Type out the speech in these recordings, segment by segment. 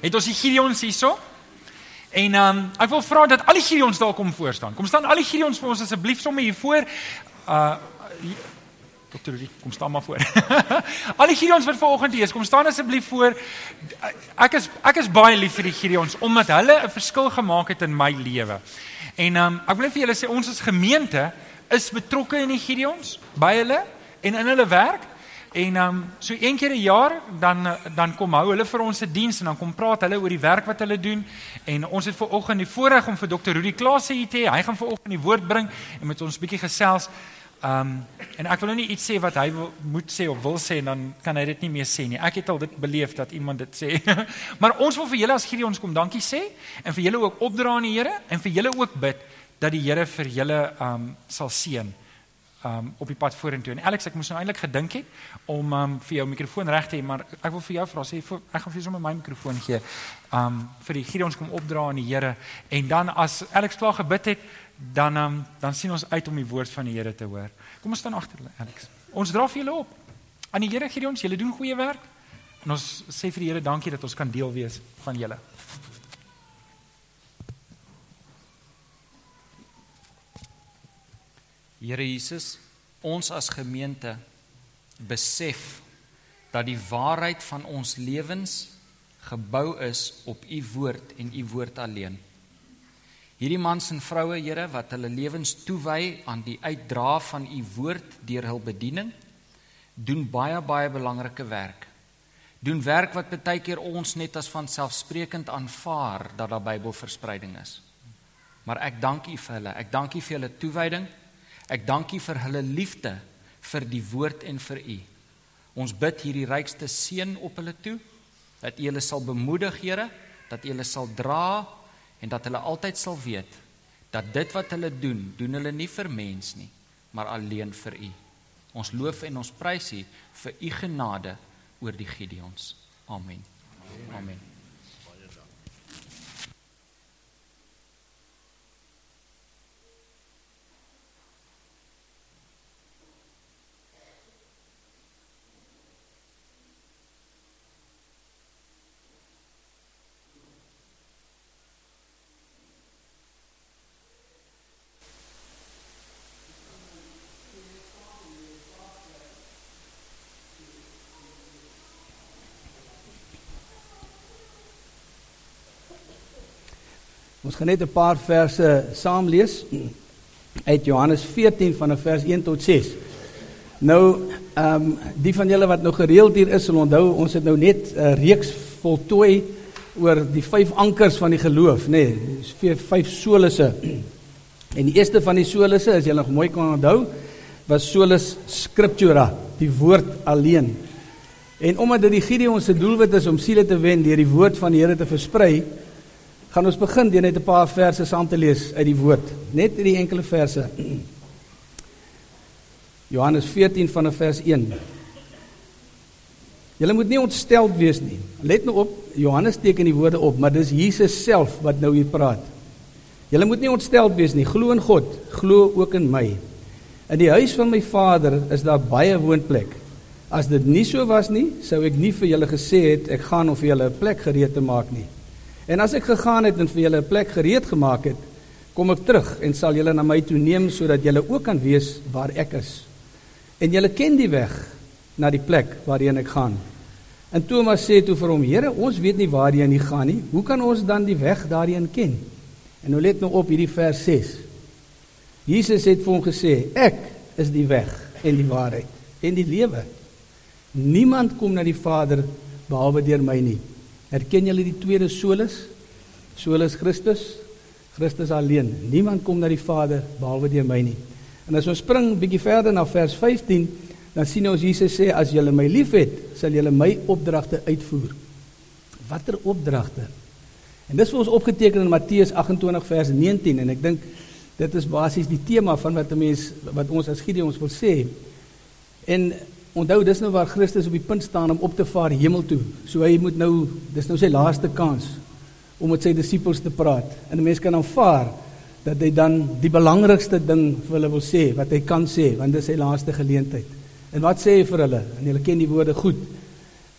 het ons die Gideons hierso. En um, ek wil vra dat al die Gideons daar kom voor staan. Kom staan al die Gideons vir ons asseblief sommer hier voor. Uh Dokter Rudy, kom staan maar voor. al die Gideons wat vanoggend hier is, kom staan asseblief voor. Ek is ek is baie lief vir die Gideons omdat hulle 'n verskil gemaak het in my lewe. En um, ek wil vir julle sê ons as gemeente is betrokke in die Gideons by hulle en in hulle werk. En ehm um, so een keer 'n jaar dan dan kom hou hulle vir ons 'n diens en dan kom praat hulle oor die werk wat hulle doen. En ons het ver oggend die voorreg om vir Dr. Rudy Klaasse hier te hê. Hy gaan ver oggend die woord bring en met ons bietjie gesels. Ehm um, en ek wil nou nie iets sê wat hy wil, moet sê of wil sê en dan kan hy dit nie meer sê nie. Ek het al dit beleef dat iemand dit sê. maar ons wil vir julle as Gideons kom dankie sê en vir julle ook opdra aan die Here en vir julle ook bid dat die Here vir julle ehm um, sal seën um op die pad vorentoe. En Alex, ek moes nou eintlik gedink het om um vir jou mikrofoon reg te hê, maar ek wil vir jou vra sê vir, ek gaan vir jou sommer my mikrofoon gee. Um vir die Gideons kom opdra aan die Here en dan as Alex klaar gebid het, dan um dan sien ons uit om die woord van die Here te hoor. Kom ons staan agter Alex. Ons dra vir julle op. Aan die Here Gideons, julle doen goeie werk. En ons sê vir die Here dankie dat ons kan deel wees van julle. Here Jesus, ons as gemeente besef dat die waarheid van ons lewens gebou is op u woord en u woord alleen. Hierdie mans en vroue, Here, wat hulle lewens toewy aan die uitdra van u woord deur hul bediening, doen baie baie belangrike werk. Doen werk wat baie keer ons net as van selfsprekend aanvaar dat daar Bybelverspreiding is. Maar ek dank u vir hulle. Ek dank u vir hulle toewyding. Ek dank U vir hulle liefde vir die woord en vir U. Ons bid hierdie rykste seën op hulle toe dat U hulle sal bemoedig, Here, dat U hulle sal dra en dat hulle altyd sal weet dat dit wat hulle doen, doen hulle nie vir mens nie, maar alleen vir U. Ons loof en ons prys U vir U genade oor die Gideons. Amen. Amen. Amen. Ons gaan net 'n paar verse saam lees uit Johannes 14 van vers 1 tot 6. Nou, ehm um, die van julle wat nou gereeld hier is, sal onthou ons het nou net 'n reeks voltooi oor die vyf ankers van die geloof, nê. Nee, vir vyf solusse. En die eerste van die solusse, as jy nog mooi kan onthou, was solus scriptura, die woord alleen. En omdat dit die Gideon se doelwit is om siele te wen deur die woord van die Here te versprei, gaan ons begin deur net 'n paar verse saam te lees uit die woord. Net hierdie enkele verse. Johannes 14 vanaf vers 1. Julle moet nie ontsteld wees nie. Let nou op, Johannes teken die woorde op, maar dis Jesus self wat nou hier praat. Julle moet nie ontsteld wees nie. Glo in God, glo ook in my. In die huis van my Vader is daar baie woonplek. As dit nie so was nie, sou ek nie vir julle gesê het ek gaan om vir julle 'n plek gereed te maak nie. En as ek gegaan het en vir julle 'n plek gereed gemaak het, kom ek terug en sal julle na my toe neem sodat julle ook kan weet waar ek is. En julle ken die weg na die plek waarheen ek gaan. En Thomas sê toe vir hom: "Here, ons weet nie waarheen jy gaan nie. Hoe kan ons dan die weg daarheen ken?" En nou let nou op hierdie vers 6. Jesus het vir hom gesê: "Ek is die weg en die waarheid en die lewe. Niemand kom na die Vader behalwe deur my nie." Herken julle die tweede solus? Solus Christus. Christus alleen. Niemand kom na die Vader behalwe deur my nie. En as ons spring bietjie verder na vers 15, dan sien ons Jesus sê as julle my liefhet, sal julle my opdragte uitvoer. Watter opdragte? En dis vir ons opgeteken in Matteus 28 vers 19 en ek dink dit is basies die tema van wat 'n mens wat ons as Gideons wil sê. En Onthou dis nou waar Christus op die punt staan om op te vaar hemel toe. So hy moet nou dis nou sy laaste kans om met sy disippels te praat. En 'n mens kan aanvaar dat hy dan die belangrikste ding vir hulle wil sê wat hy kan sê want dis sy laaste geleentheid. En wat sê hy vir hulle? En julle ken die woorde goed.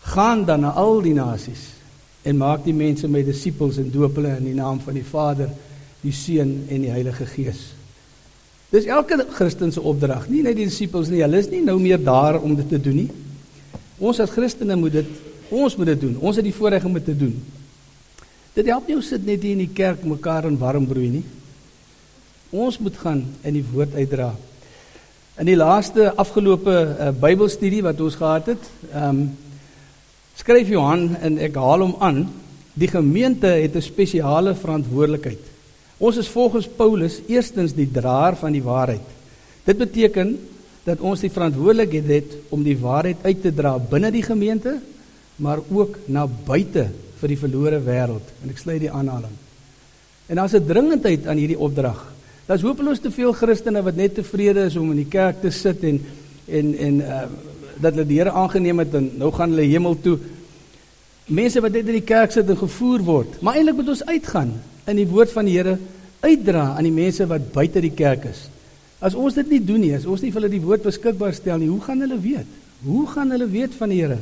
Gaan dan na al die nasies en maak die mense my disippels en doop hulle in die naam van die Vader, die Seun en die Heilige Gees. Dis elke Christen se opdrag, nie net die disippels nie. Hulle is nie nou meer daar om dit te doen nie. Ons as Christene moet dit ons moet dit doen. Ons het die voorreg om dit te doen. Dit help nie ons sit net hier in die kerk mekaar in warm broei nie. Ons moet gaan en die woord uitdra. In die laaste afgelope uh, Bybelstudie wat ons gehad het, ehm um, skryf Johan en ek haal hom aan, die gemeente het 'n spesiale verantwoordelikheid. Ons is volgens Paulus eerstens die draer van die waarheid. Dit beteken dat ons die verantwoordelikheid het om die waarheid uit te dra binne die gemeente, maar ook na buite vir die verlore wêreld. En ek sluit die aanhaling. En daar's 'n dringendheid aan hierdie opdrag. Daar's hopeloos te veel Christene wat net tevrede is om in die kerk te sit en en en uh, dat hulle die Here aangeneem het en nou gaan hulle hemel toe. Mense wat net in die kerk sit en gevoer word, maar eintlik moet ons uitgaan in die woord van die Here uitdra aan die mense wat buite die kerk is. As ons dit nie doen nie, as ons nie vir hulle die woord beskikbaar stel nie, hoe gaan hulle weet? Hoe gaan hulle weet van die Here?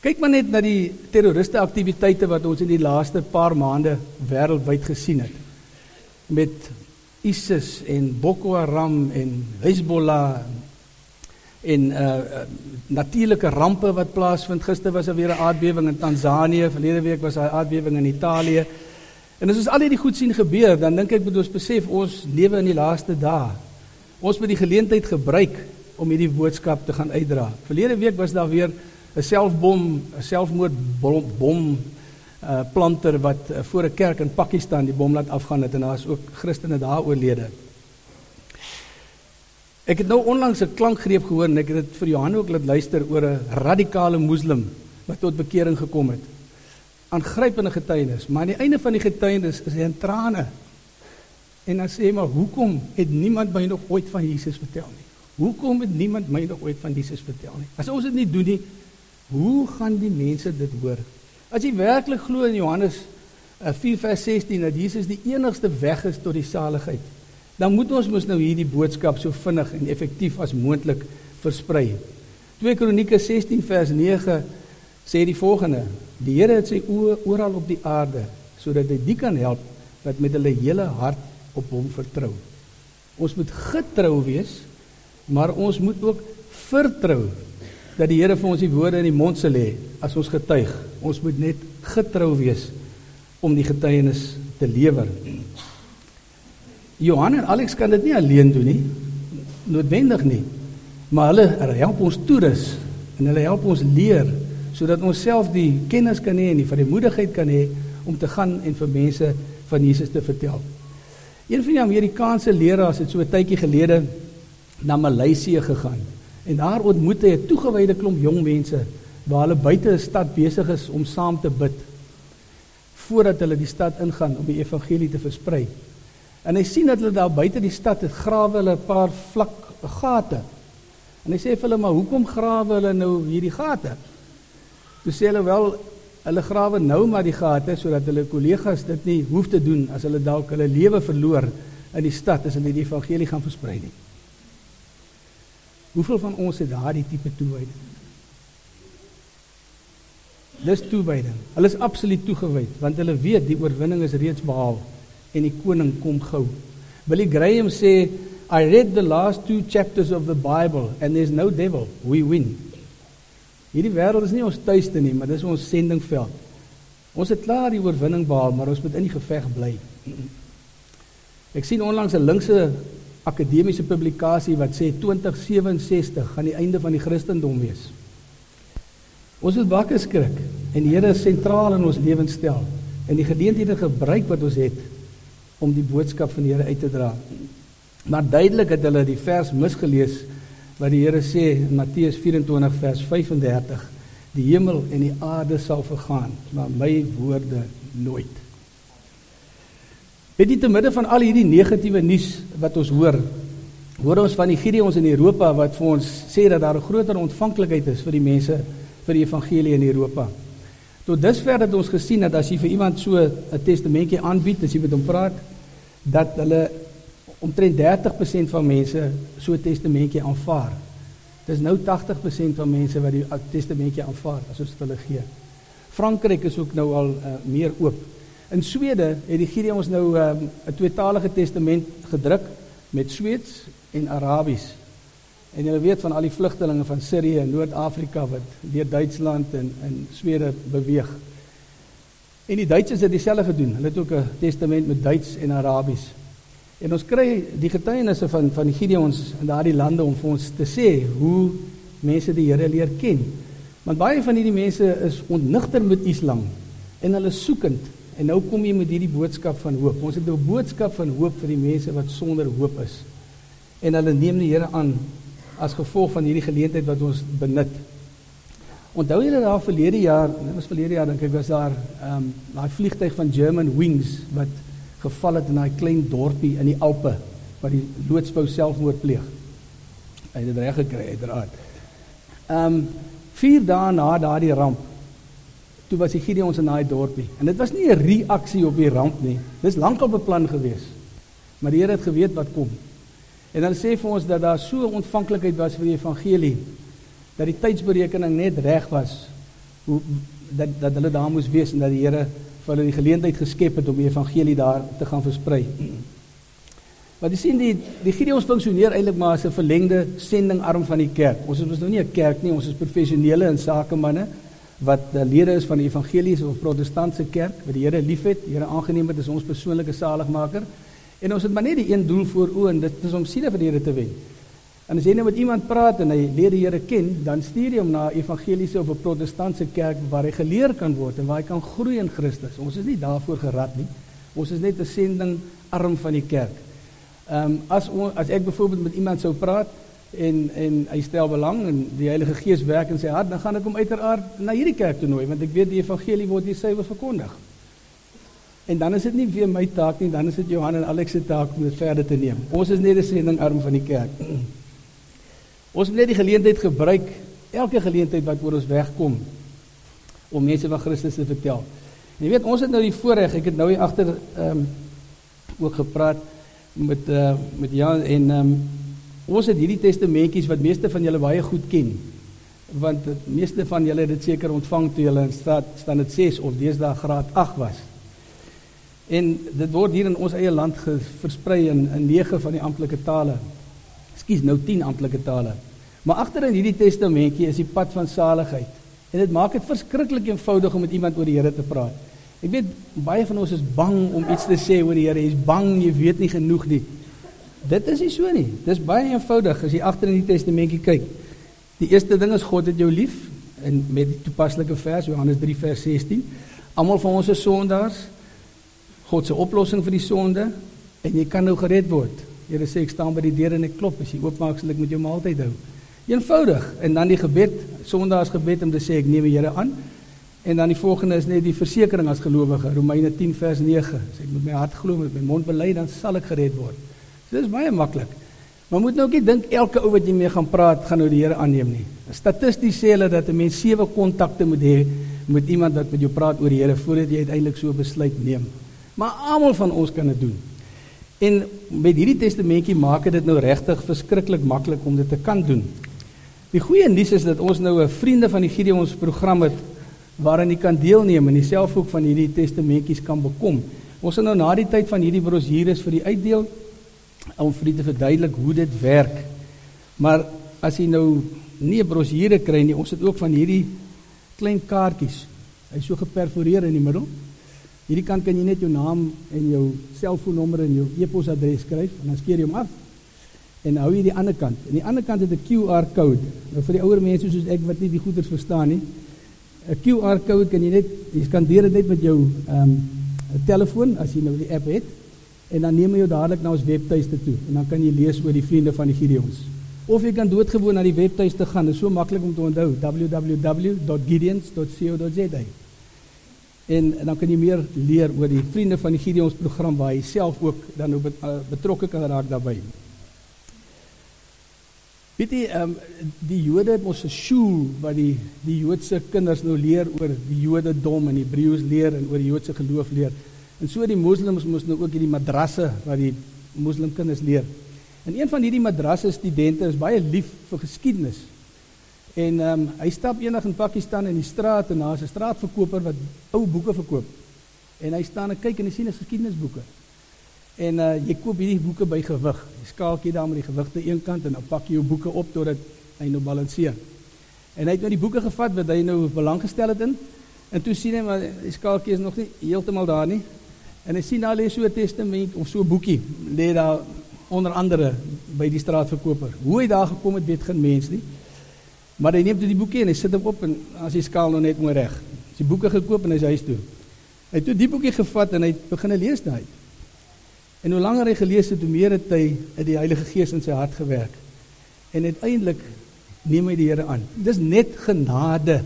Kyk maar net na die terroriste aktiwiteite wat ons in die laaste paar maande wêreldwyd gesien het. Met ISIS en Boko Haram en Hezbollah en uh natuurlike rampe wat plaasvind. Gister was daar weer 'n aardbewing in Tansanië, verlede week was daar 'n aardbewing in Italië. En as ons al hierdie goed sien gebeur, dan dink ek moet ons besef ons lewe in die laaste dae. Ons moet die geleentheid gebruik om hierdie boodskap te gaan uitdra. Verlede week was daar weer 'n selfbom, 'n selfmoordbom bom, uh, planter wat uh, voor 'n kerk in Pakistan die bom laat afgaan het en daar is ook Christene daar oorlede. Ek het nou onlangs 'n klankgreep gehoor en ek het dit vir Johan ook laat luister oor 'n radikale moslim wat tot bekering gekom het. Aangrypende getuienis, maar aan die einde van die getuienis is hy in trane. En dan sê hy maar, "Hoekom het niemand my nog ooit van Jesus vertel nie? Hoekom het niemand my nog ooit van Jesus vertel nie? As ons dit nie doen nie, Hoe gaan die mense dit hoor? As jy werklik glo in Johannes 4:16 eh, dat Jesus die enigste weg is tot die saligheid, dan moet ons mos nou hierdie boodskap so vinnig en effektief as moontlik versprei. 2 Kronieke 16 vers 9 sê die volgende: Die Here het sy oë oral op die aarde sodat hy die kan help wat met hulle hele hart op hom vertrou. Ons moet getrou wees, maar ons moet ook vertrou dat die Here vir ons die woorde in die mond sal lê as ons getuig. Ons moet net getrou wees om die getuienis te lewer. Johan en Alex kan dit nie alleen doen nie. Noodwendig nie. Maar hulle help ons toerus en hulle help ons leer sodat ons self die kennis kan hê en die vrymoedigheid kan hê om te gaan en vir mense van Jesus te vertel. Een van die Amerikaanse leraars het so 'n tydjie gelede na Maleisië gegaan. En daar ontmoet hy 'n toegewyde klomp jong mense waar hulle buite 'n stad besig is om saam te bid voordat hulle die stad ingaan om die evangelie te versprei. En hy sien dat hulle daar buite die stad het grawe hulle 'n paar vlak gate. En hy sê vir hulle maar hoekom grawe hulle nou hierdie gate? Toe sê hulle wel hulle grawe nou maar die gate sodat hulle kollegas dit nie hoef te doen as hulle dalk hulle lewe verloor in die stad as hulle die evangelie gaan versprei nie. Hoeveel van ons het daardie tipe toewyding? Dis toewyding. Hulle is absoluut toegewyd want hulle weet die oorwinning is reeds behaal en die koning kom gou. Billy Graham sê I read the last two chapters of the Bible and there's no devil, we win. Hierdie wêreld is nie ons tuiste nie, maar dis ons sendingveld. Ons het klaar die oorwinning behaal, maar ons moet in die geveg bly. Ek sien onlangs 'n linkse akademiese publikasie wat sê 2067 gaan die einde van die Christendom wees. Ons moet wakker skrik en die Here sentraal in ons lewens stel en die geleenthede gebruik wat ons het om die boodskap van die Here uit te dra. Maar duidelik het hulle die vers misgelees wat die Here sê in Matteus 24 vers 35: Die hemel en die aarde sal vergaan, maar my woorde nooit. Weet jy te midde van al hierdie negatiewe nuus wat ons hoor, hoor ons van die Gideons in Europa wat vir ons sê dat daar 'n groter ontvanklikheid is vir die mense vir die evangelie in Europa. Tot dusver het ons gesien dat as jy vir iemand so 'n testamentjie aanbied, as jy met hom praat, dat hulle omtrent 30% van mense so 'n testamentjie aanvaar. Dis nou 80% van mense wat die testamentjie aanvaar as ons dit hulle gee. Frankryk is ook nou al uh, meer oop. In Swede het die Gideons nou ehm, 'n um, tweetalige testament gedruk met Sweeds en Arabies. En jy weet van al die vlugtelinge van Sirië en Noord-Afrika wat deur Duitsland en in Swede beweeg. En die Duitsers het dieselfde gedoen. Hulle het ook 'n testament met Duits en Arabies. En ons kry die getuienisse van van die Gideons in daardie lande om vir ons te sê hoe mense die Here leer ken. Want baie van hierdie mense is ontnigter met Islam en hulle soekend En nou kom jy met hierdie boodskap van hoop. Ons het 'n boodskap van hoop vir die mense wat sonder hoop is. En hulle neem die Here aan as gevolg van hierdie geleentheid wat ons benut. Onthou julle daar verlede jaar, dit was verlede jaar dink ek was daar ehm um, daai vliegtyg van German Wings wat geval het in daai klein dorpie in die Alpe waar die loodsbou selfmoord pleeg. Hy het reg gekry uiteraard. Ehm um, 4 dae na daardie ramp toe was die Gideons in daai dorpie. En dit was nie 'n reaksie op die ramp nie. Dis lankal beplan gewees. Maar die Here het geweet wat kom. En dan sê vir ons dat daar so ontvanklikheid was vir die evangelie dat die tydsberekening net reg was hoe dat dat hulle daar moes wees en dat die Here vir hulle die geleentheid geskep het om die evangelie daar te gaan versprei. Maar jy sien die die Gideons funksioneer eintlik maar as 'n verlengde sendingarm van die kerk. Ons is mos nou nie 'n kerk nie, ons is professionele en sakemanne wat die lede is van die evangeliese of protestantse kerk wat die Here liefhet, die Here aangeneem het as ons persoonlike saligmaker. En ons het maar net die een doel voor oë en dit is om siele vir die Here te wen. En as jy nou met iemand praat en hy leer die Here ken, dan stuur jy hom na 'n evangeliese of 'n protestantse kerk waar hy geleer kan word en waar hy kan groei in Christus. Ons is nie daarvoor gerad nie. Ons is net 'n sending arm van die kerk. Ehm um, as on, as ek byvoorbeeld met iemand sou praat en en hy stel belang en die Heilige Gees werk in sy hart, dan gaan ek hom uiteraard na hierdie kerk toe nooi want ek weet die evangelie word hier suiwer verkondig. En dan is dit nie weer my taak nie, dan is dit Johan en Alex se taak om dit verder te neem. Ons is net 'n sendingarm van die kerk. Ons moet net die geleentheid gebruik, elke geleentheid wat oor ons wegkom om mense van Christus te vertel. En jy weet, ons het nou die voorreg, ek het nou hier agter ehm um, ook gepraat met uh, met Jan en ehm um, Ons het hierdie testamentjies wat meeste van julle baie goed ken. Want die meeste van julle het dit seker ontvang toe julle in staat staan dit 6 of deesdae graad 8 was. En dit word hier in ons eie land versprei in 9 van die amptelike tale. Ekskuus, nou 10 amptelike tale. Maar agter in hierdie testamentjie is die pad van saligheid. En dit maak dit verskriklik eenvoudig om met iemand oor die Here te praat. Ek weet baie van ons is bang om iets te sê oor die Here. Jy's bang, jy weet nie genoeg nie. Dit is nie so nie. Dis baie eenvoudig as jy agter in die testamentjie kyk. Die eerste ding is God het jou lief en met die toepaslike vers Johannes 3 vers 16. Almal van ons is sondaars. God se oplossing vir die sonde en jy kan nou gered word. Here sê ek staan by die deur en ek klop. As jy oopmaak sal ek met jou maaltyd hou. Eenvoudig. En dan die gebed, sondaars gebed om te sê ek neem die Here aan. En dan die volgende is net die versekering as gelowige. Romeine 10 vers 9. As ek met my hart glo en met my mond bely dan sal ek gered word. Dit is baie maklik. Maar moet nou ook nie dink elke ou wat jy mee gaan praat gaan nou die Here aanneem nie. Statisties sê hulle dat 'n mens sewe kontakte moet hê met iemand wat met jou praat oor die Here voordat jy uiteindelik so besluit neem. Maar almal van ons kan dit doen. En met hierdie testamentjie maak dit nou regtig verskriklik maklik om dit te kan doen. Die goeie nuus is dat ons nou 'n vriende van die Gideons program het waarin jy kan deelneem en jouself ook van hierdie testamentjies kan bekom. Ons het nou na die tyd van hierdie brosjures vir die uitdeel om vir u te verduidelik hoe dit werk. Maar as jy nou nie 'n brosjure kry nie, ons het ook van hierdie klein kaartjies. Hy's so geperforeer in die middel. Hierdie kant kan jy net jou naam en jou selfoonnommer en jou e-posadres skryf en dan skeer jy hom af. En hou jy die ander kant. En die ander kant het 'n QR kode. Nou vir die ouer mense soos ek wat nie die goeders verstaan nie. 'n QR kode kan jy net jy skandeer dit net met jou ehm um, telefoon as jy nou die app het en dan neem jy dadelik na ons webtuiste toe en dan kan jy lees oor die vriende van die Gideons. Of jy kan doodgewoon na die webtuiste gaan, dit is so maklik om te onthou, www.gideons.co.za. En, en dan kan jy meer leer oor die vriende van die Gideons program waar jy self ook dan ook eh, betrokke kan raak daarbey. Weet jy, um, die Jode het mos 'n skool waar die die Joodse kinders nou leer oor die Jodendom en Hebreëus leer en oor die Joodse geloof leer. En so die moslems moes nou ook hierdie madrasse waar die moslimkinders leer. En een van hierdie madrasse studente is baie lief vir geskiedenis. En ehm um, hy stap eendag in Pakistan in die straat en daar's 'n straatverkoper wat ou boeke verkoop. En hy staan en kyk en hy sien 'n geskiedenisboeke. En uh jy koop hierdie boeke by gewig. Jy skaak jy daar met die gewigte een kant en dan pak jy jou boeke op totdat hy nou balanseer. En hy het nou die boeke gevat wat hy nou belang gestel het in. En toe sien hy maar die skaaltjie is nog nie heeltemal daar nie. En hy sien daar lê so 'n testament of so 'n boekie lê daar onder andere by die straatverkoper. Hoe hy daar gekom het, weet geen mens nie. Maar hy neem toe die boekie en hy sit hom op en as die skaal nou net mooi reg. Hy het die boeke gekoop en hy is huis toe. Hy het toe die boekie gevat en hy begin lees daai. En hoe langer hy gelees het, hoe meer het hy uit die Heilige Gees in sy hart gewerk. En uiteindelik neem hy die Here aan. Dis net genade.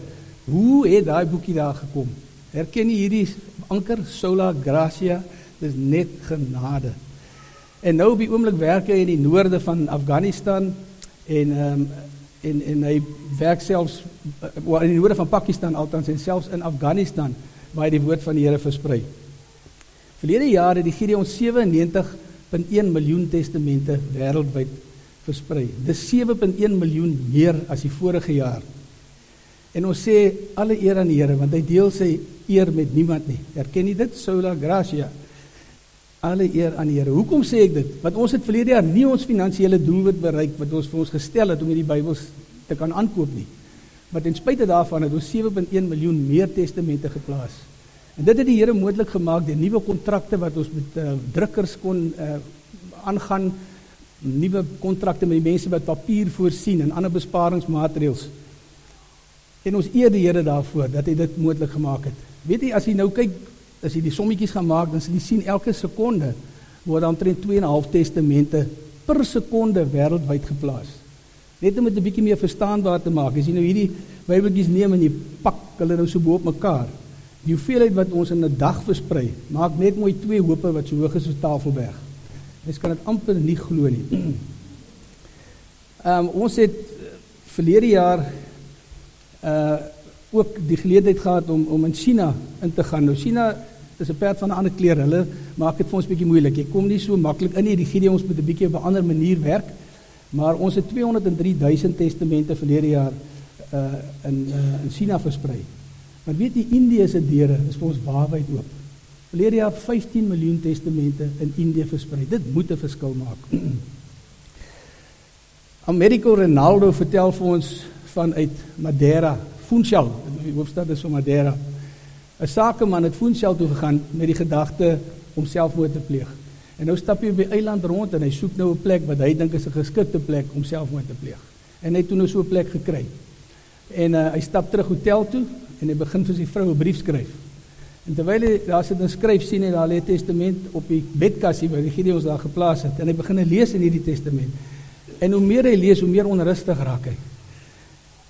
Hoe het daai boekie daar gekom? Herken jy hierdie anker sola gratia? Dis net genade. En nou op die oomblik werk hy in die noorde van Afghanistan en ehm um, en en hy werk selfs uh, in die noorde van Pakistan altans en selfs in Afghanistan waar hy die woord van die Here versprei. Verlede jaar het die Gideon 97.1 miljoen testamente wêreldwyd versprei. Dis 7.1 miljoen meer as die vorige jaar. En ons sê alle eer aan die Here want hy deel sy eer met niemand nie. Erken jy dit? Sola gratia. Alle eer aan die Here. Hoekom sê ek dit? Want ons het verlede jaar nie ons finansiële doelwit bereik wat ons vir ons gestel het om hierdie Bybels te kan aankoop nie. Maar ten spyte daarvan het ons 7.1 miljoen meer testamente geplaas. En dit het die Here moontlik gemaak deur nuwe kontrakte wat ons met uh, drukkers kon uh, aangaan, nuwe kontrakte met die mense wat papier voorsien en ander besparingsmaatreëls. En ons eer die Here daarvoor dat hy dit moontlik gemaak het. Weet jy as jy nou kyk, as jy die sommetjies gaan maak, dan sal jy sien elke sekonde word omtrent 2.5 testamente per sekonde wêreldwyd geplaas. Net om dit 'n bietjie meer verstaanbaar te maak. As jy nou hierdie Bybeltjies neem en jy pak hulle nou so bo op mekaar, Die hoeveelheid wat ons in 'n dag versprei, maak net mooi twee hope wat so hoog is as Tafelberg. Mens kan dit amper nie glo nie. Ehm um, ons het verlede jaar uh ook die geleentheid gehad om om in China in te gaan. Nou China is 'n perd van 'n ander kleur. Hulle maak dit vir ons bietjie moeilik. Jy kom nie so maklik in nie. Die gee ons met 'n bietjie op 'n ander manier werk. Maar ons het 203 000 testamente verlede jaar uh in uh, in China versprei. Maar weet jy Indië se deure is vir ons waarwyd oop. Verlede jaar 15 miljoen testamente in Indië versprei. Dit moet 'n verskil maak. Americo Ronaldo vertel vir ons vanuit Madeira, Funchal, die hoofstad is van Madeira. 'n Sakeman het Funchal toe gegaan met die gedagte om selfmoord te pleeg. En nou stap hy op die eiland rond en hy soek nou 'n plek wat hy dink is 'n geskikte plek om selfmoord te pleeg. En hy het toe nou so 'n plek gekry. En uh, hy stap terug hotel toe en hy begin vir sy vrou 'n brief skryf. En terwyl hy daar sit en skryf, sien hy daar lê 'n testament op die bedkassie wat die Gideon daar geplaas het en hy begin lees in hierdie testament. En hoe meer hy lees, hoe meer onrustig raak hy.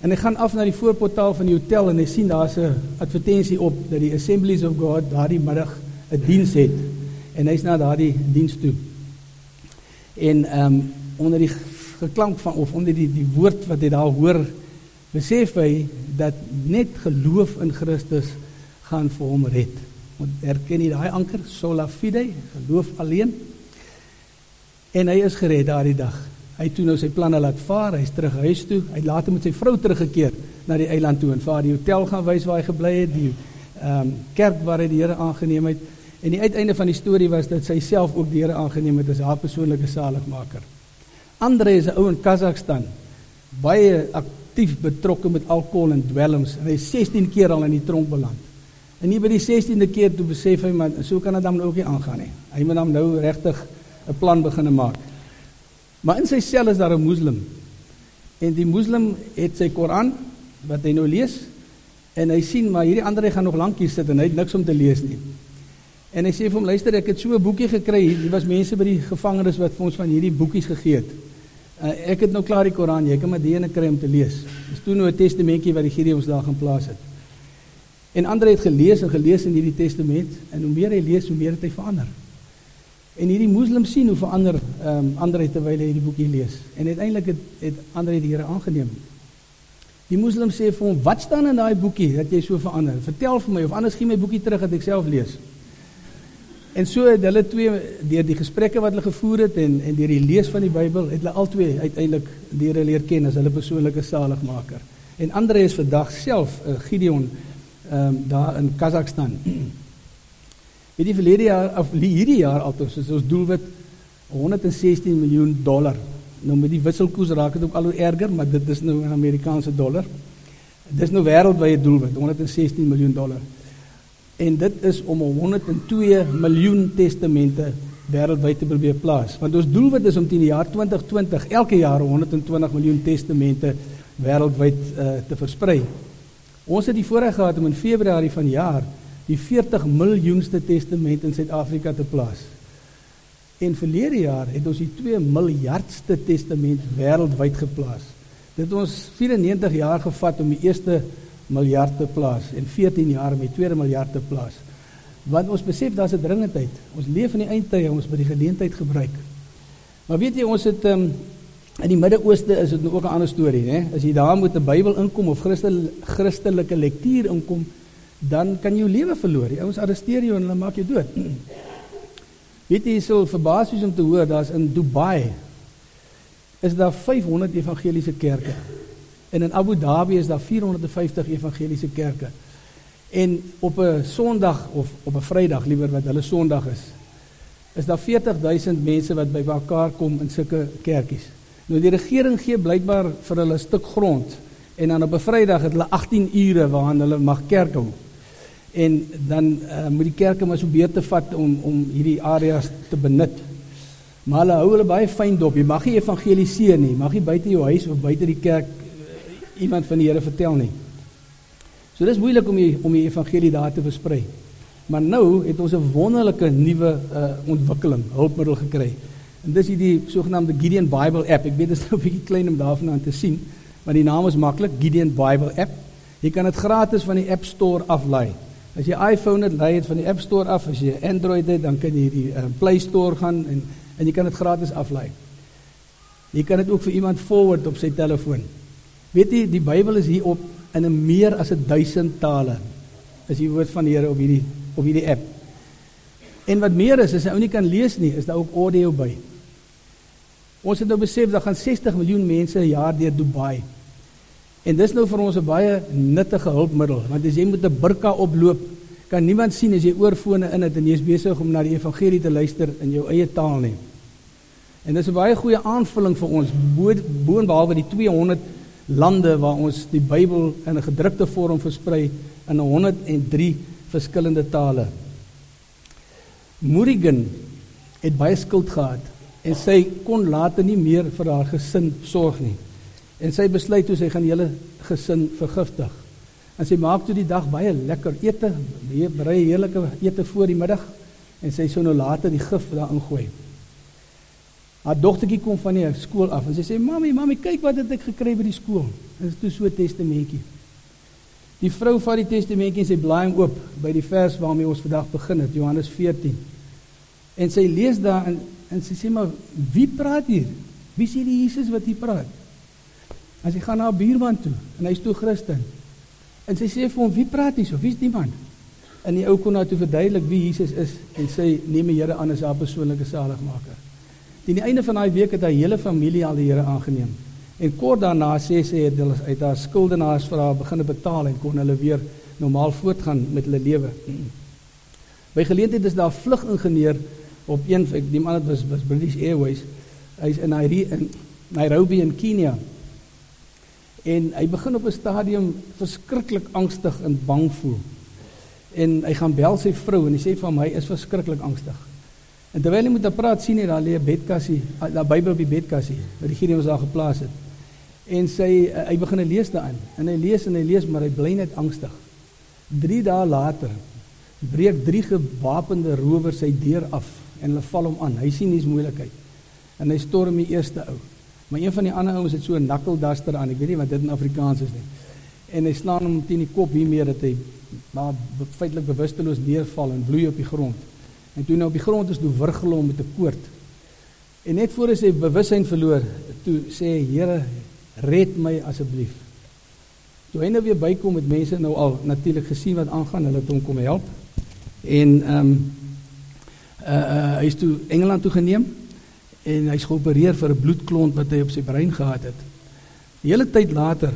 En hy gaan af na die voorportaal van die hotel en hy sien daar's 'n advertensie op dat die Assemblies of God daardie middag 'n diens het en hy's na daardie diens toe. En ehm um, onder die geklank van of onder die die woord wat hy daar hoor besef hy dat net geloof in Christus gaan vir hom red. Want erken jy daai anker sola fide, geloof alleen? En hy is gered daardie dag. Hy het toe nou sy planne laat vaar, hy's terug huis toe. Hy het later met sy vrou teruggekeer na die eiland toe en vir die hotel gaan wys waar hy gebly het, die ehm um, kerk waar hy die Here aangeneem het. En die uiteinde van die storie was dat sy self ook die Here aangeneem het as haar persoonlike saligmaker. Andre is 'n ou in Kazakhstan. Baie aktief betrokke met alkohol en dwelms en hy 16 keer al in die tronk beland. En nie by die 16de keer toe besef hy maar so kan dit dan ook nie aangaan nie. Hy moet dan nou regtig 'n plan begine maak. Maar in sy sel is daar 'n moslim. En die moslim het sy Koran wat hy nou lees en hy sien maar hierdie ander hy gaan nog lank hier sit en hy het niks om te lees nie. En hy sê vir hom luister ek het so 'n boekie gekry. Hier was mense by die gevangenes wat vir ons van hierdie boekies gegee het. Uh, ek het nou klaar die Koran, jy kan maar die ene kry om te lees. Dis toe nou 'n testamentjie wat die Gideons daar gaan plaas het. En ander het gelees en gelees in hierdie testament en hoe meer hy lees, hoe meer het hy verander. En hierdie moslim sien hoe verander ehm um, ander terwyl hy hierdie boekie lees. En uiteindelik het het ander die Here aangeneem. Die moslim sê vir hom, "Wat staan in daai boekie dat jy so verander? Vertel vir my of anders gee my boekie terug dat ek self lees." En so het hulle twee deur die gesprekke wat hulle gevoer het en en deur die lees van die Bybel het hulle albei uiteindelik die Here leer ken as hulle persoonlike saligmaker. En Andre is vandag self 'n uh, Gideon ehm um, daar in Kazakhstan. Weet jy verlede jaar of hierdie jaar altoos is ons doelwit 116 miljoen dollar. Nou met die wisselkoers raak dit ook al hoe erger, maar dit is nou in Amerikaanse dollar. Dis nou wêreldwye doelwit, 116 miljoen dollar. En dit is om 102 miljoen testamente wêreldwyd te probeer plaas. Want ons doelwit is om teen die jaar 2020 elke jaar 120 miljoen testamente wêreldwyd uh, te versprei. Ons het die voorreg gehad om in Februarie van jaar die 40 miljoenste testament in Suid-Afrika te plaas. En verlede jaar het ons die 2 miljardste testament wêreldwyd geplaas. Dit het ons 94 jaar gevat om die eerste miljard te plaas en 14 jaar om die tweede miljard te plaas. Want ons besef daar's 'n dringendheid. Ons leef in die eindtye, ons moet die geleentheid gebruik. Maar weet jy, ons het um, in die Midde-Ooste is dit nou ook 'n ander storie, né? As jy daar met 'n Bybel inkom of Christel, Christelike lektuur inkom, dan kan jy jou lewe verloor. Die ouens arresteer jou en hulle maak jou dood. Weet jy, sou verbaas wees om te hoor daar's in Dubai is daar 500 evangeliese kerke. En in Abu Dhabi is daar 450 evangeliese kerke. En op 'n Sondag of op 'n Vrydag liewer wat hulle Sondag is, is daar 40000 mense wat bymekaar kom in sulke kerkies. Nou die regering gee blykbaar vir hulle 'n stuk grond en dan op 'n Vrydag het hulle 18 ure waarin hulle mag kerk hou. En dan uh, moet die kerke maar so beter vat om om hierdie areas te benut. Maar hulle hou hulle baie fyn dop. Jy mag nie evangeliseer nie. Mag nie buite jou huis of buite die kerk iemand van die Here vertel nie. So dis moeilik om die, om die evangelie daar te versprei. Maar nou het ons 'n wonderlike nuwe uh, ontwikkeling, hulpmiddel gekry. En dis hierdie sogenaamde Gideon Bible app. Ek weet dit is nou 'n bietjie klein om daarvan aan te sien, maar die naam is maklik, Gideon Bible app. Jy kan dit gratis van die App Store aflaai. As jy iPhone het, laai dit van die App Store af. As jy Android het, dan kan jy die uh, Play Store gaan en en jy kan dit gratis aflaai. Jy kan dit ook vir iemand forward op sy telefoon. Weet jy, die Bybel is hier op in 'n meer as 1000 tale. Is die woord van die Here op hierdie op hierdie app. En wat meer is, as jy ou nie kan lees nie, is daar ook audio by. Ons het nou besef dat gaan 60 miljoen mense 'n jaar deur Dubai. En dis nou vir ons 'n baie nuttige hulpmiddel, want as jy met 'n burka oploop, kan niemand sien as jy oorfone in het en jy's besig om na die evangelie te luister in jou eie taal nie. En dis 'n baie goeie aanvulling vir ons boonbehalwe die 200 lande waar ons die Bybel in 'n gedrukte vorm versprei in 103 verskillende tale. Murigen het baie skuld gehad en sy kon later nie meer vir haar gesin sorg nie. En sy besluit toe sy gaan die hele gesin vergiftig. En sy maak toe die dag baie lekker ete, berei heerlike ete voor die middag en sy sou nou later die gif daarin gooi. Haar dogtertjie kom van die skool af en sy sê: "Mamy, mamy, kyk wat het ek gekry by die skool." Dit is toe so 'n testamentjie. Die vrou vat die testamentjie en sy blaai hom oop by die vers waarmee ons vandag begin het, Johannes 14. En sy lees daar en en sy sê: "Maar wie praat hier? Wie is hierdie Jesus wat hier praat?" En sy gaan na 'n buurman toe en hy's toe Christen. En sy sê vir hom: "Wie praat hier so? Wie's die man?" En die ou kon haar toe verduidelik wie Jesus is en sy neem die Here aan as haar persoonlike saligmaker. Teen die einde van daai week het haar hele familie al die Here aangeneem. En kort daarna sê sy het hulle uit haar skuldenaars vir haar begine betaal en kon hulle weer normaal voortgaan met hulle lewe. By geleentheid is daar 'n vlugingenieur op een ek die man het was was British Airways. Hy's in Nairobi in Nairobi in Kenia. En hy begin op 'n stadium verskriklik angstig en bang voel. En hy gaan bel sy vrou en hy sê vir hom hy is verskriklik angstig. En terwyl hy met haar praat, sien hy daar lê 'n bedkassie, ah, daar Bybel op die bedkassie, wat die Gideon daar geplaas het. En sy uh, hy begin lees daarin. En hy lees en hy lees, maar hy bly net angstig. 3 dae later breek drie gewapende rowers sy deur af en hulle val hom aan. Hy sien hier's moeilikheid. En hy storm die eerste ou. Maar een van die ander ouens het so 'n knuckle duster aan. Ek weet nie wat dit in Afrikaans is nie. En hy slaan hom teen die kop hiermee dat hy maar feitelik bewusteloos neerval en bloei op die grond. En toe nou op die grond is toe wurgel hom met 'n koord. En net voor hy sy bewussyn verloor, toe sê hy: "Here, red my asseblief." Toe hy nou weer bykom met mense nou al natuurlik gesien wat aangaan, hulle het hom kom help. En ehm um, uh, uh hy is toe Engeland toe geneem en hy's geopereer vir 'n bloedklont wat hy op sy brein gehad het. Die hele tyd later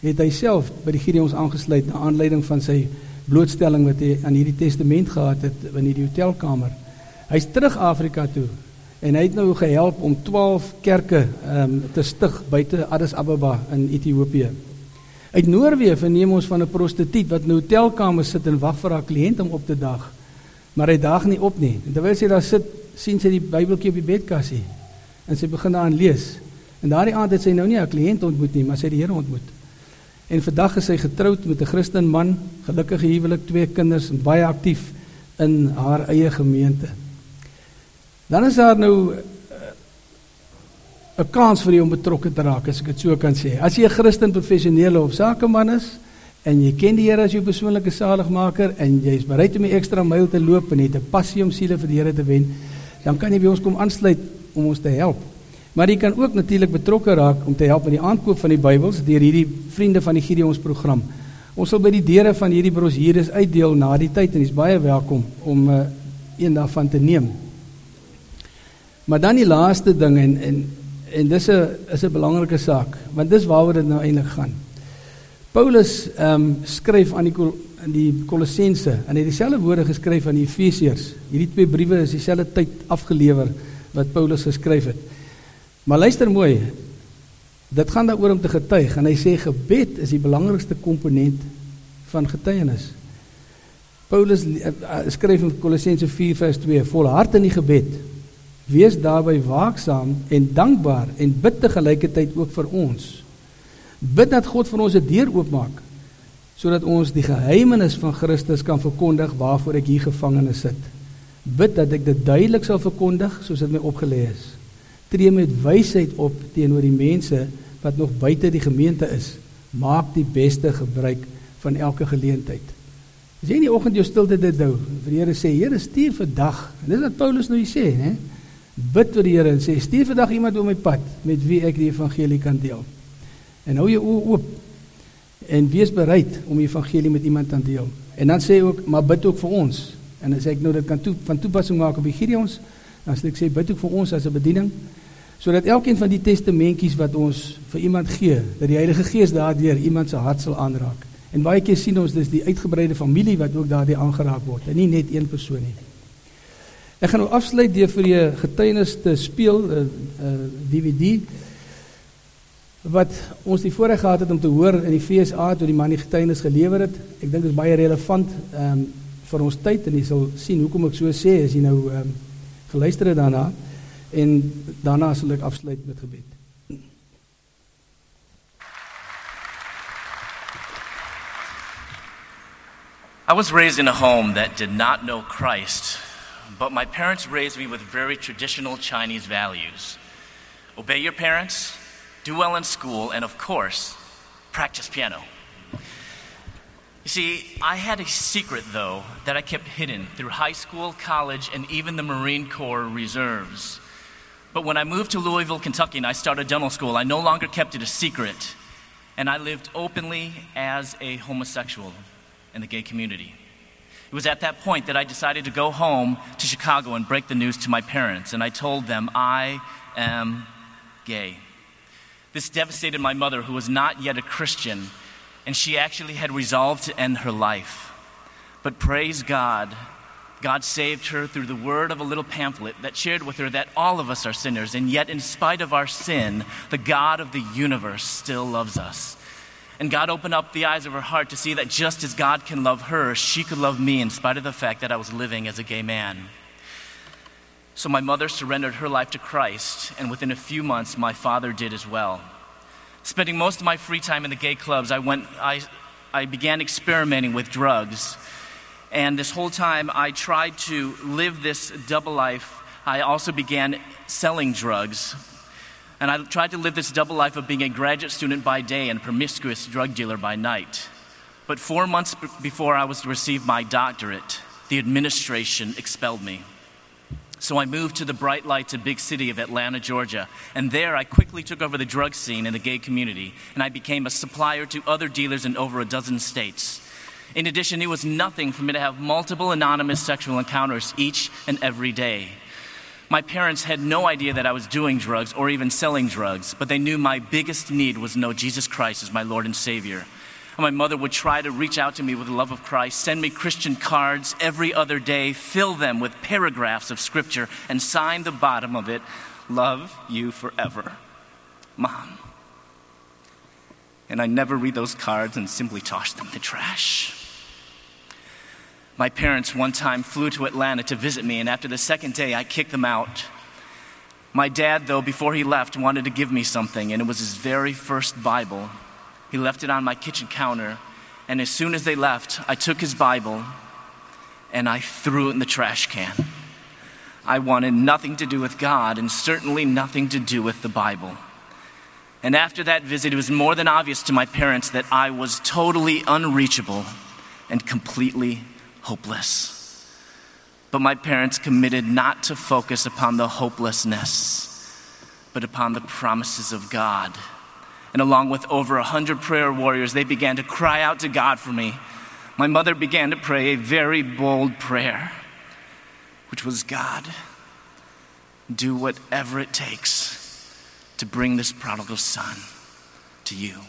het hy self by die Gideons aangesluit na aanleiding van sy blootstelling wat hy aan hierdie testament gehad het in hierdie hotelkamer. Hy's terug Afrika toe en hy het nou gehelp om 12 kerke um, te stig buite Addis Ababa in Ethiopië. Uit Noorwe verneem ons van 'n prostituut wat in 'n hotelkamer sit en wag vir haar kliënt om op te dag. Maar hy dag nie op nie. En terwyl sy daar sit, sien sy die Bybeltjie op die bedkassie en sy begin daarin lees. En daardie aand het sy nou nie haar kliënt ontmoet nie, maar sy het die Here ontmoet. En vandag is sy getroud met 'n Christen man, gelukkige huwelik, twee kinders en baie aktief in haar eie gemeente. Dan is daar nou 'n kans vir jou om betrokke te raak, as ek dit so kan sê. As jy 'n Christen professionele of sakeman is en jy ken die Here as jou persoonlike saligmaker en jy is bereid om 'n ekstra myl te loop en het 'n passie om siele vir die Here te wen, dan kan jy by ons kom aansluit om ons te help. Maar jy kan ook natuurlik betrokke raak om te help met die aankoop van die Bybels deur hierdie vriende van die Gideons program. Ons sal by die deure van hierdie brosjures uitdeel na die tyd en jy's baie welkom om uh, een daarvan te neem. Maar dan die laaste ding en en en dis 'n is 'n belangrike saak want dis waaroor dit nou eintlik gaan. Paulus ehm um, skryf aan die in die Kolossense en hy het dieselfde woorde geskryf aan die Efesiërs. Hierdie twee briewe is dieselfde tyd afgelewer wat Paulus geskryf het. Maar luister mooi. Dit gaan daaroor om te getuig en hy sê gebed is die belangrikste komponent van getuienis. Paulus uh, skryf in Kolossense 4:2 volhard in die gebed Wees daarby waaksaam en dankbaar en bid te gelykertyd ook vir ons. Bid dat God vir ons 'n deur oopmaak sodat ons die geheimenis van Christus kan verkondig waarvoor ek hier gevangene sit. Bid dat ek dit duidelik sal verkondig soos dit my opgelê is. Tree met wysheid op teenoor die mense wat nog buite die gemeente is. Maak die beste gebruik van elke geleentheid. As jy in die oggend jou stilte dit hou, vir die Here sê, Here stuur vandag. En dis wat Paulus nou hier sê, hè? bid tot die Here en sê stuur vandag iemand op my pad met wie ek die evangelie kan deel. En hou jou oë oop en wees bereid om die evangelie met iemand te deel. En dan sê ook maar bid ook vir ons. En as ek nou dit kan toe van toepassing maak op die Gideons, dan sê ek sê bid ook vir ons as 'n bediening sodat elkeen van die testamentjies wat ons vir iemand gee, dat die Heilige Gees daardeur iemand se hart sal aanraak. En baie keer sien ons dis die uitgebreide familie wat ook daardie aangeraak word, en nie net een persoon nie. Ek gaan nou afsluit deur vir julle getuienis te speel 'n uh, uh, DVD wat ons die voorreg gehad het om te hoor in die FSA toe die man die getuienis gelewer het. Ek dink dit is baie relevant ehm um, vir ons tyd en jy sal sien hoekom ek so sê as jy nou ehm um, geluister het daarna en daarna sal ek afsluit met gebed. I was raised in a home that did not know Christ but my parents raised me with very traditional Chinese values obey your parents, do well in school, and of course, practice piano. You see, I had a secret, though, that I kept hidden through high school, college, and even the Marine Corps reserves. But when I moved to Louisville, Kentucky, and I started dental school, I no longer kept it a secret, and I lived openly as a homosexual in the gay community. It was at that point that I decided to go home to Chicago and break the news to my parents, and I told them I am gay. This devastated my mother, who was not yet a Christian, and she actually had resolved to end her life. But praise God, God saved her through the word of a little pamphlet that shared with her that all of us are sinners, and yet, in spite of our sin, the God of the universe still loves us. And God opened up the eyes of her heart to see that just as God can love her, she could love me in spite of the fact that I was living as a gay man. So my mother surrendered her life to Christ, and within a few months, my father did as well. Spending most of my free time in the gay clubs, I, went, I, I began experimenting with drugs. And this whole time, I tried to live this double life. I also began selling drugs and I tried to live this double life of being a graduate student by day and a promiscuous drug dealer by night. But four months before I was to receive my doctorate, the administration expelled me. So I moved to the bright lights of big city of Atlanta, Georgia, and there I quickly took over the drug scene in the gay community, and I became a supplier to other dealers in over a dozen states. In addition, it was nothing for me to have multiple anonymous sexual encounters each and every day. My parents had no idea that I was doing drugs or even selling drugs, but they knew my biggest need was to know Jesus Christ as my Lord and Savior. And my mother would try to reach out to me with the love of Christ, send me Christian cards every other day, fill them with paragraphs of Scripture, and sign the bottom of it, Love you forever. Mom. And I never read those cards and simply toss them the trash. My parents one time flew to Atlanta to visit me, and after the second day, I kicked them out. My dad, though, before he left, wanted to give me something, and it was his very first Bible. He left it on my kitchen counter, and as soon as they left, I took his Bible and I threw it in the trash can. I wanted nothing to do with God, and certainly nothing to do with the Bible. And after that visit, it was more than obvious to my parents that I was totally unreachable and completely hopeless. But my parents committed not to focus upon the hopelessness, but upon the promises of God. And along with over a hundred prayer warriors, they began to cry out to God for me. My mother began to pray a very bold prayer, which was God, do whatever it takes to bring this prodigal son to you.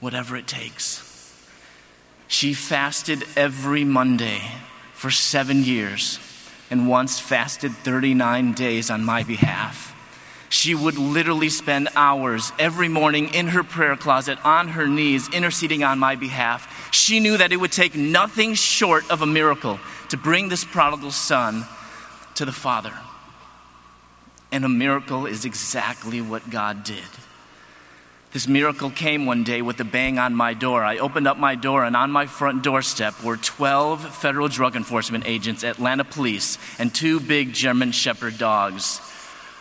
Whatever it takes. She fasted every Monday for seven years and once fasted 39 days on my behalf. She would literally spend hours every morning in her prayer closet on her knees interceding on my behalf. She knew that it would take nothing short of a miracle to bring this prodigal son to the Father. And a miracle is exactly what God did. This miracle came one day with a bang on my door. I opened up my door, and on my front doorstep were 12 federal drug enforcement agents, Atlanta police, and two big German Shepherd dogs.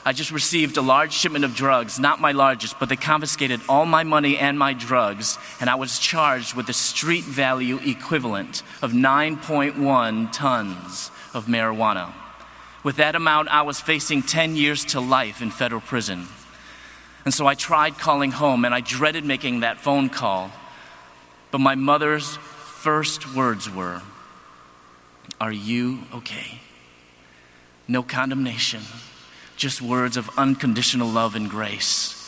I just received a large shipment of drugs, not my largest, but they confiscated all my money and my drugs, and I was charged with the street value equivalent of 9.1 tons of marijuana. With that amount, I was facing 10 years to life in federal prison. And so I tried calling home and I dreaded making that phone call. But my mother's first words were, Are you okay? No condemnation, just words of unconditional love and grace.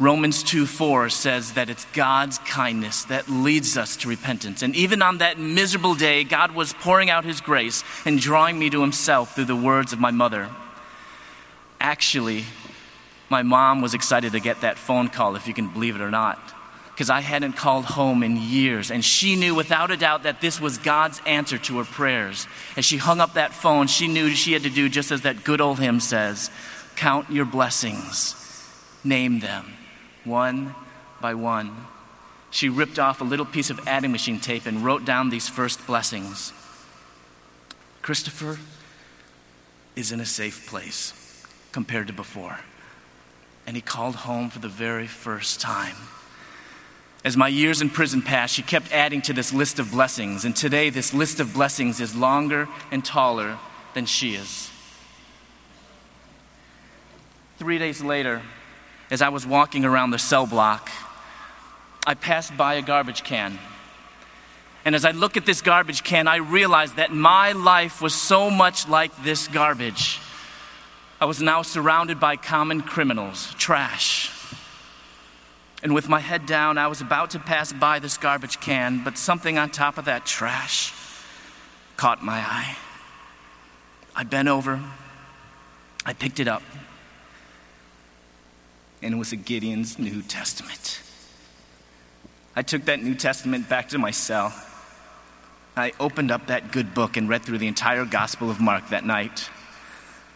Romans 2 4 says that it's God's kindness that leads us to repentance. And even on that miserable day, God was pouring out His grace and drawing me to Himself through the words of my mother. Actually, my mom was excited to get that phone call, if you can believe it or not, because I hadn't called home in years. And she knew without a doubt that this was God's answer to her prayers. As she hung up that phone, she knew she had to do just as that good old hymn says count your blessings, name them one by one. She ripped off a little piece of adding machine tape and wrote down these first blessings. Christopher is in a safe place compared to before. And he called home for the very first time. As my years in prison passed, she kept adding to this list of blessings. And today, this list of blessings is longer and taller than she is. Three days later, as I was walking around the cell block, I passed by a garbage can. And as I look at this garbage can, I realized that my life was so much like this garbage. I was now surrounded by common criminals, trash. And with my head down, I was about to pass by this garbage can, but something on top of that trash caught my eye. I bent over, I picked it up, and it was a Gideon's New Testament. I took that New Testament back to my cell. I opened up that good book and read through the entire Gospel of Mark that night.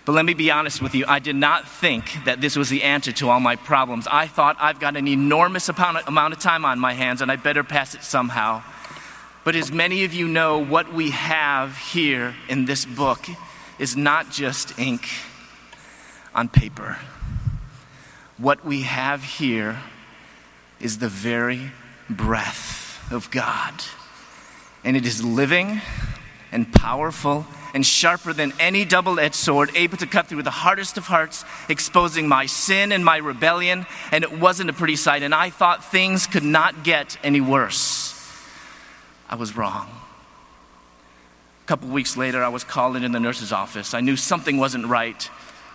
But let me be honest with you, I did not think that this was the answer to all my problems. I thought I've got an enormous amount of time on my hands and I better pass it somehow. But as many of you know, what we have here in this book is not just ink on paper. What we have here is the very breath of God. And it is living and powerful and sharper than any double edged sword, able to cut through the hardest of hearts, exposing my sin and my rebellion. And it wasn't a pretty sight. And I thought things could not get any worse. I was wrong. A couple weeks later, I was called into the nurse's office. I knew something wasn't right.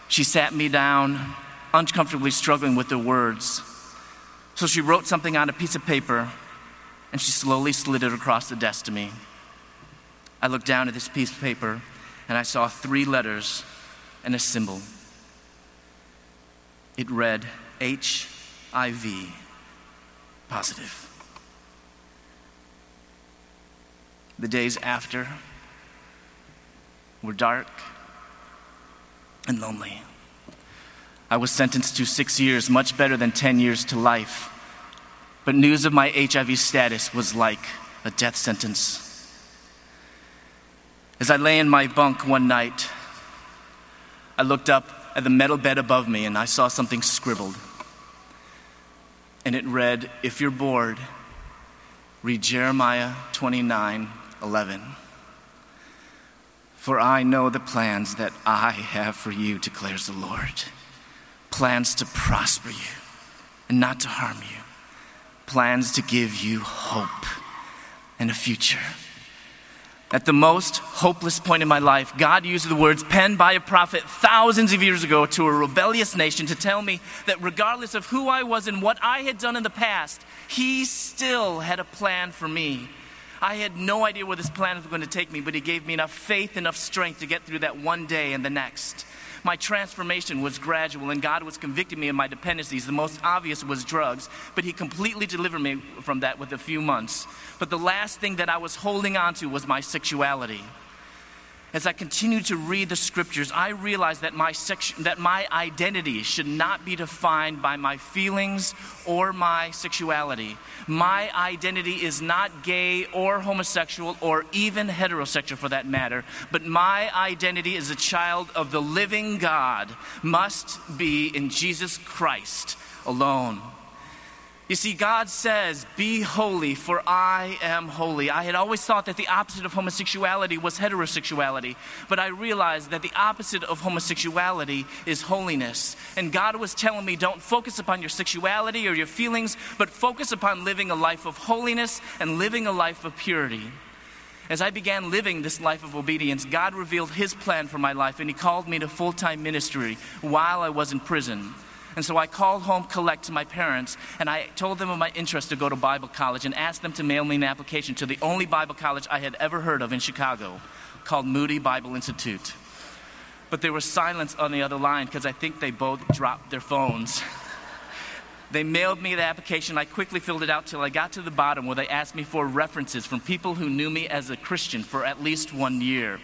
She sat me down, uncomfortably struggling with the words. So she wrote something on a piece of paper and she slowly slid it across the desk to me. I looked down at this piece of paper and I saw three letters and a symbol. It read HIV positive. The days after were dark and lonely. I was sentenced to six years, much better than 10 years to life. But news of my HIV status was like a death sentence. As I lay in my bunk one night, I looked up at the metal bed above me and I saw something scribbled. And it read, If you're bored, read Jeremiah 29 11. For I know the plans that I have for you, declares the Lord plans to prosper you and not to harm you, plans to give you hope and a future. At the most hopeless point in my life, God used the words penned by a prophet thousands of years ago to a rebellious nation to tell me that regardless of who I was and what I had done in the past, He still had a plan for me. I had no idea where this plan was going to take me, but He gave me enough faith, enough strength to get through that one day and the next. My transformation was gradual, and God was convicting me of my dependencies. The most obvious was drugs, but He completely delivered me from that with a few months. But the last thing that I was holding on to was my sexuality. As I continued to read the scriptures, I realized that my, that my identity should not be defined by my feelings or my sexuality. My identity is not gay or homosexual or even heterosexual for that matter, but my identity as a child of the living God must be in Jesus Christ alone. You see, God says, Be holy, for I am holy. I had always thought that the opposite of homosexuality was heterosexuality, but I realized that the opposite of homosexuality is holiness. And God was telling me, Don't focus upon your sexuality or your feelings, but focus upon living a life of holiness and living a life of purity. As I began living this life of obedience, God revealed His plan for my life, and He called me to full time ministry while I was in prison. And so I called home collect to my parents and I told them of my interest to go to Bible college and asked them to mail me an application to the only Bible college I had ever heard of in Chicago called Moody Bible Institute. But there was silence on the other line because I think they both dropped their phones. They mailed me the application. I quickly filled it out till I got to the bottom where they asked me for references from people who knew me as a Christian for at least one year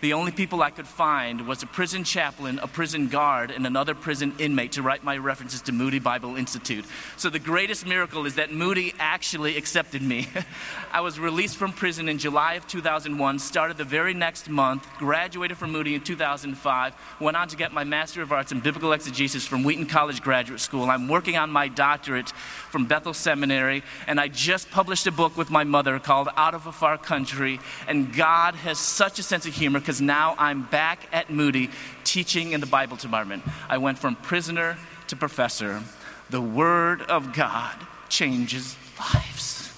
the only people I could find was a prison chaplain, a prison guard, and another prison inmate to write my references to Moody Bible Institute. So the greatest miracle is that Moody actually accepted me. I was released from prison in July of 2001, started the very next month, graduated from Moody in 2005, went on to get my Master of Arts in Biblical Exegesis from Wheaton College Graduate School. I'm working on my doctorate from Bethel Seminary, and I just published a book with my mother called Out of a Far Country, and God has such a sense of humor because now I'm back at Moody teaching in the Bible department. I went from prisoner to professor. The Word of God changes lives.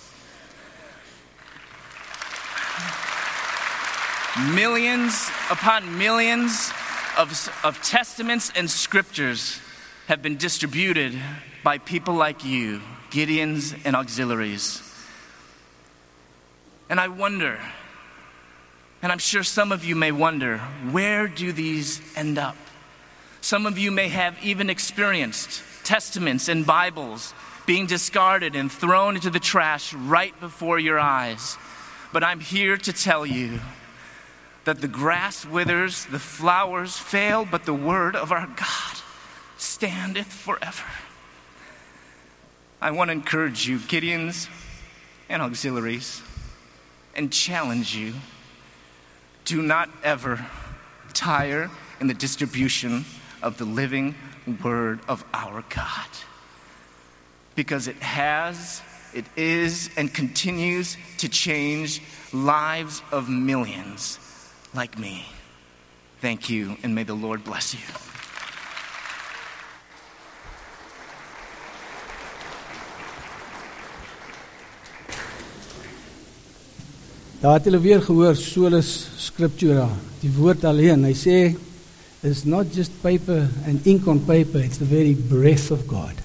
Millions upon millions of, of testaments and scriptures have been distributed by people like you, Gideons and auxiliaries. And I wonder, and I'm sure some of you may wonder, where do these end up? Some of you may have even experienced testaments and Bibles being discarded and thrown into the trash right before your eyes. But I'm here to tell you that the grass withers, the flowers fail, but the word of our God standeth forever. I want to encourage you, Gideons and auxiliaries, and challenge you do not ever tire in the distribution of the living word of our God. Because it has, it is, and continues to change lives of millions like me. Thank you, and may the Lord bless you. Daar het hulle weer gehoor solus scriptura, die woord alleen. Hy sê it's not just paper and ink on paper, it's the very breath of God.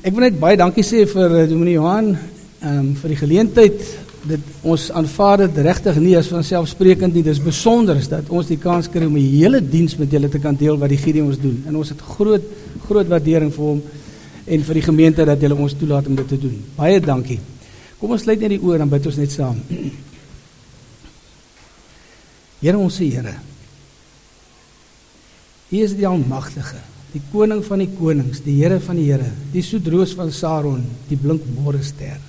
Ek wil net baie dankie sê vir uh, Dominee Johan ehm um, vir die geleentheid dit ons aanvaar dit regtig nie as vanselfsprekend nie. Dis besonder dat ons die kans kry om 'n hele diens met julle te kan deel wat die Gideon ons doen. En ons het groot groot waardering vir hom en vir die gemeente dat julle ons toelaat om dit te doen. Baie dankie. Kom ons sluit net die oor en bid ons net saam. Here ons Here. U is die almagtige, die koning van die konings, die Here van die Here, die soetroos van Saron, die blink môre ster.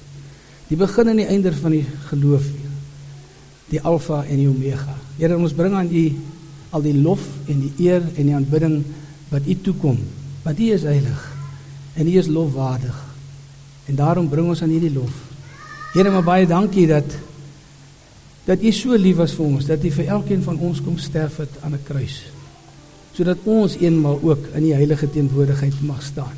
Die begin en die einde van die geloof. Die Alfa en die Omega. Here, ons bring aan U al die lof en die eer en die aanbidding wat U toekom. Want U is heilig en U is lofwaardig. En daarom bring ons aan U die lof. Here, maar baie dankie dat dat U so lief was vir ons, dat U vir elkeen van ons kom sterf het aan 'n kruis. Sodat ons eenmal ook in die heilige teenwoordigheid mag staan.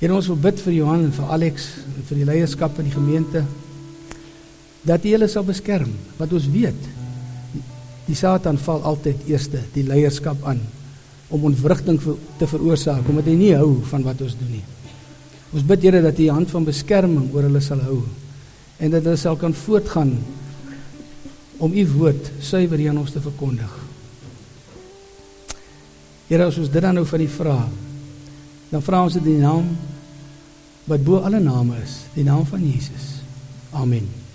Here ons wil bid vir Johan en vir Alex en vir die leierskap in die gemeente dat U hulle sal beskerm. Wat ons weet, die Satan val altyd eerste die leierskap aan om ontwrigting te veroorsaak omdat hy nie hou van wat ons doen nie. Ons bid Here dat U die hand van beskerming oor hulle sal hou en dat hulle sal kan voortgaan om U woord suiwer aan ons te verkondig. Here, as ons dit dan nou van U vra, dan vra ons dit in die naam wat bo alle name is, die naam van Jesus. Amen.